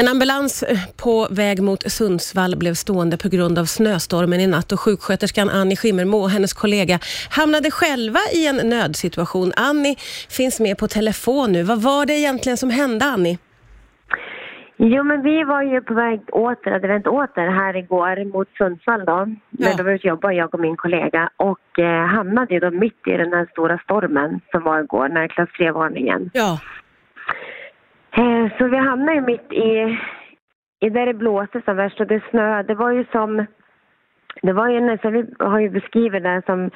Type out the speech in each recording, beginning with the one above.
En ambulans eh, på väg mot Sundsvall blev stående på grund av snöstormen i natt och sjuksköterskan Annie Schimmermo och hennes kollega hamnade själva i en nödsituation. Annie finns med på telefon nu. Vad var det egentligen som hände Annie? Jo, men vi var ju på väg åter, hade vänt åter här igår mot Sundsvall då. Ja. Där vi var ute och jobbade, jag och min kollega. Och eh, hamnade ju då mitt i den här stora stormen som var igår, när klass 3-varningen. Ja, så vi hamnade ju mitt i, i där det blåste som värst och det snöade. Det var ju som, det var ju nästan, vi har ju beskrivit det som,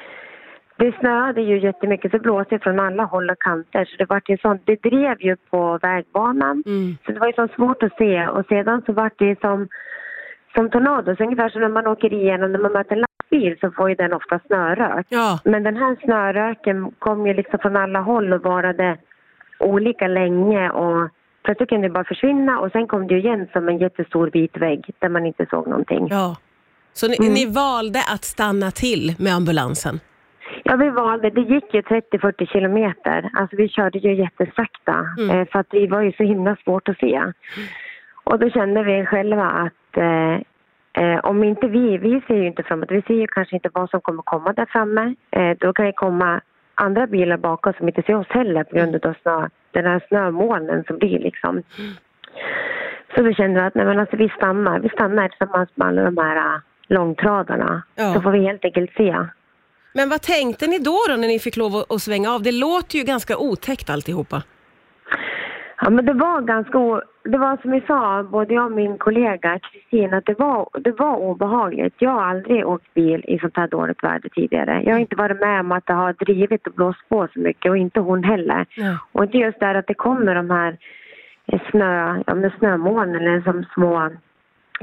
det snöade ju jättemycket, så blåste från alla håll och kanter. Så det var ju sånt, det drev ju på vägbanan. Mm. Så det var ju så svårt att se och sedan så var det som, som tornados, ungefär som när man åker igenom, när man möter en lastbil så får ju den ofta snörök. ja. Men den här snöröken kom ju liksom från alla håll och varade olika länge och plötsligt kunde det bara försvinna och sen kom det igen som en jättestor vit vägg där man inte såg någonting. ja. Så ni, Mm. ni valde att stanna till med ambulansen? Ja, vi valde, det gick ju 30-40 kilometer. Alltså vi körde ju jättesakta Mm. eh, för att det var ju så himla svårt att se. Och då kände vi själva att eh, eh, om inte vi, vi ser ju inte framåt, vi ser ju kanske inte vad som kommer komma där framme. Eh, då kan det komma andra bilar bakom som inte ser oss heller på grund av snö, den här snömolnen som blir liksom. Så vi kände att nej, men alltså, vi stannar, vi stannar tillsammans med alla de här äh, långtradarna. Ja. Så får vi helt enkelt se. Men vad tänkte ni då, då när ni fick lov att, att svänga av? Det låter ju ganska otäckt alltihopa. Ja, men det var ganska... Det var som vi sa, både jag och min kollega Kristin, att det var, det var obehagligt. Jag har aldrig åkt bil i sånt här dåligt väder tidigare. Jag har inte varit med om att det har drivit och blåst på så mycket och inte hon heller. Ja. Och inte just där att det kommer de här eh, snö, ja, snömoln eller som små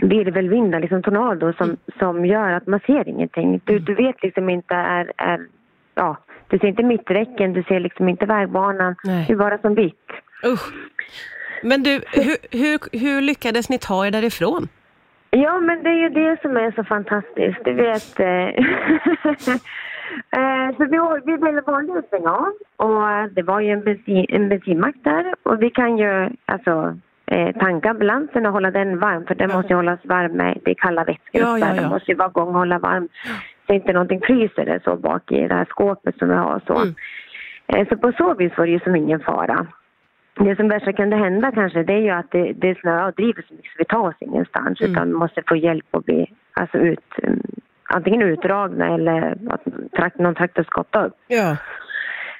virvelvindar, liksom tornado som, som gör att man ser ingenting. Du, du vet liksom inte är, är ja, du ser inte mitträcken, du ser liksom inte vägbanan. Nej. Det är bara som vitt. Usch. Men du, hur, hur, hur lyckades ni ta er därifrån? Ja, men det är ju det som är så fantastiskt. Du vet... Eh, eh, så vi, vi ville valde att av och det var ju en, bensin, en bensinmack där och vi kan ju alltså eh, tanka ambulansen och hålla den varm för den måste ju hållas varm med det kalla vätskor Ja, ja, ja. Den måste ju vara igång och hålla varm så inte någonting fryser det så bak i det här skåpet som vi har så. Mm. Så på så vis var det ju som ingen fara. Det som värsta kunde hända kanske det är ju att det, det snöar och driver så mycket så vi tar oss ingenstans Mm. utan måste få hjälp att bli alltså ut, mm, antingen utdragna eller att trakt, någon traktor skottar upp. Ja.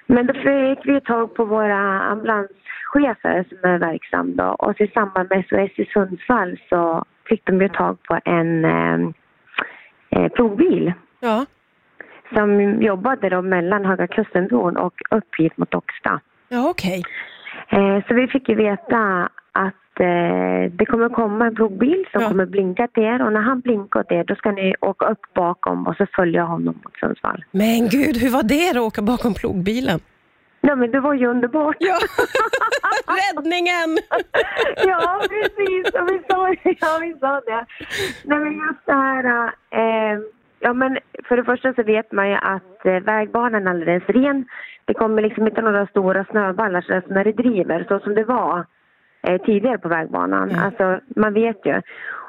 Men då fick vi tag på våra ambulanschefer som är verksam då och i samband med SOS i Sundsvall så fick de ju tag på en eh, eh, plogbil Ja. som jobbade då mellan Höga Kustenbron och upp hit mot Docksta. Ja, okej. Eh, så vi fick ju veta att eh, det kommer komma en plogbil som Ja. kommer blinka till er och när han blinkar åt er då ska ni åka upp bakom och så följa honom mot Sundsvall. Men gud, hur var det då att åka bakom plogbilen? Ja men det var ju underbart. Ja. Räddningen! ja precis, och vi sa, ja, vi sa det. Nej men just det här, eh, ja men för det första så vet man ju att eh, vägbanan är alldeles ren. Det kommer liksom inte några stora snöballar så när det driver så som det var eh, tidigare på vägbanan. Ja. Alltså man vet ju.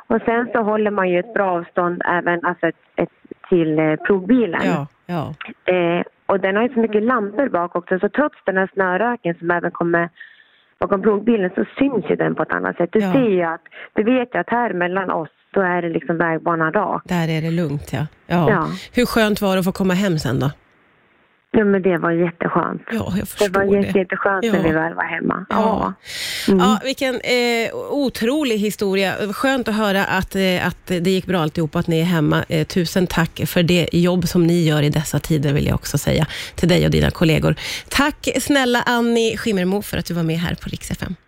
Och sen så håller man ju ett bra avstånd även alltså ett, ett, till eh, provbilen. Ja, ja. Eh, och den har ju så mycket lampor bak också så trots den här snöröken som även kommer bakom plogbilen så syns ju den på ett annat sätt. Du Ja. ser ju att, du vet ju att här mellan oss då är det liksom vägbanan rak. Där är det lugnt ja. ja. Ja. Hur skönt var det att få komma hem sen då? Ja men det var jätteskönt. Ja, jag Det förstår var det. jätte, jätteskönt Ja. när vi väl var hemma. Ja. Ja. Mm. Ja, vilken eh, otrolig historia. Skönt att höra att, eh, att det gick bra alltihop, att ni är hemma. Eh, tusen tack för det jobb som ni gör i dessa tider, vill jag också säga till dig och dina kollegor. Tack snälla Annie Schimmermo för att du var med här på Rix FM.